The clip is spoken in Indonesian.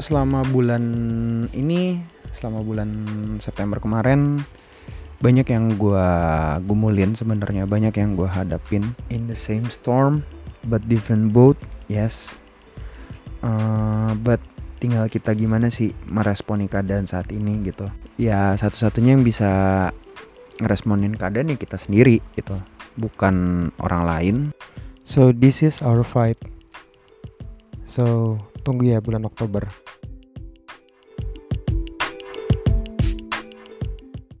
selama bulan ini, selama bulan September kemarin banyak yang gue gumulin sebenarnya banyak yang gue hadapin. In the same storm but different boat yes. Uh, but tinggal kita gimana sih meresponi keadaan saat ini gitu. Ya satu-satunya yang bisa ngeresponin keadaan ya kita sendiri gitu. Bukan orang lain. So this is our fight. So tunggu ya bulan Oktober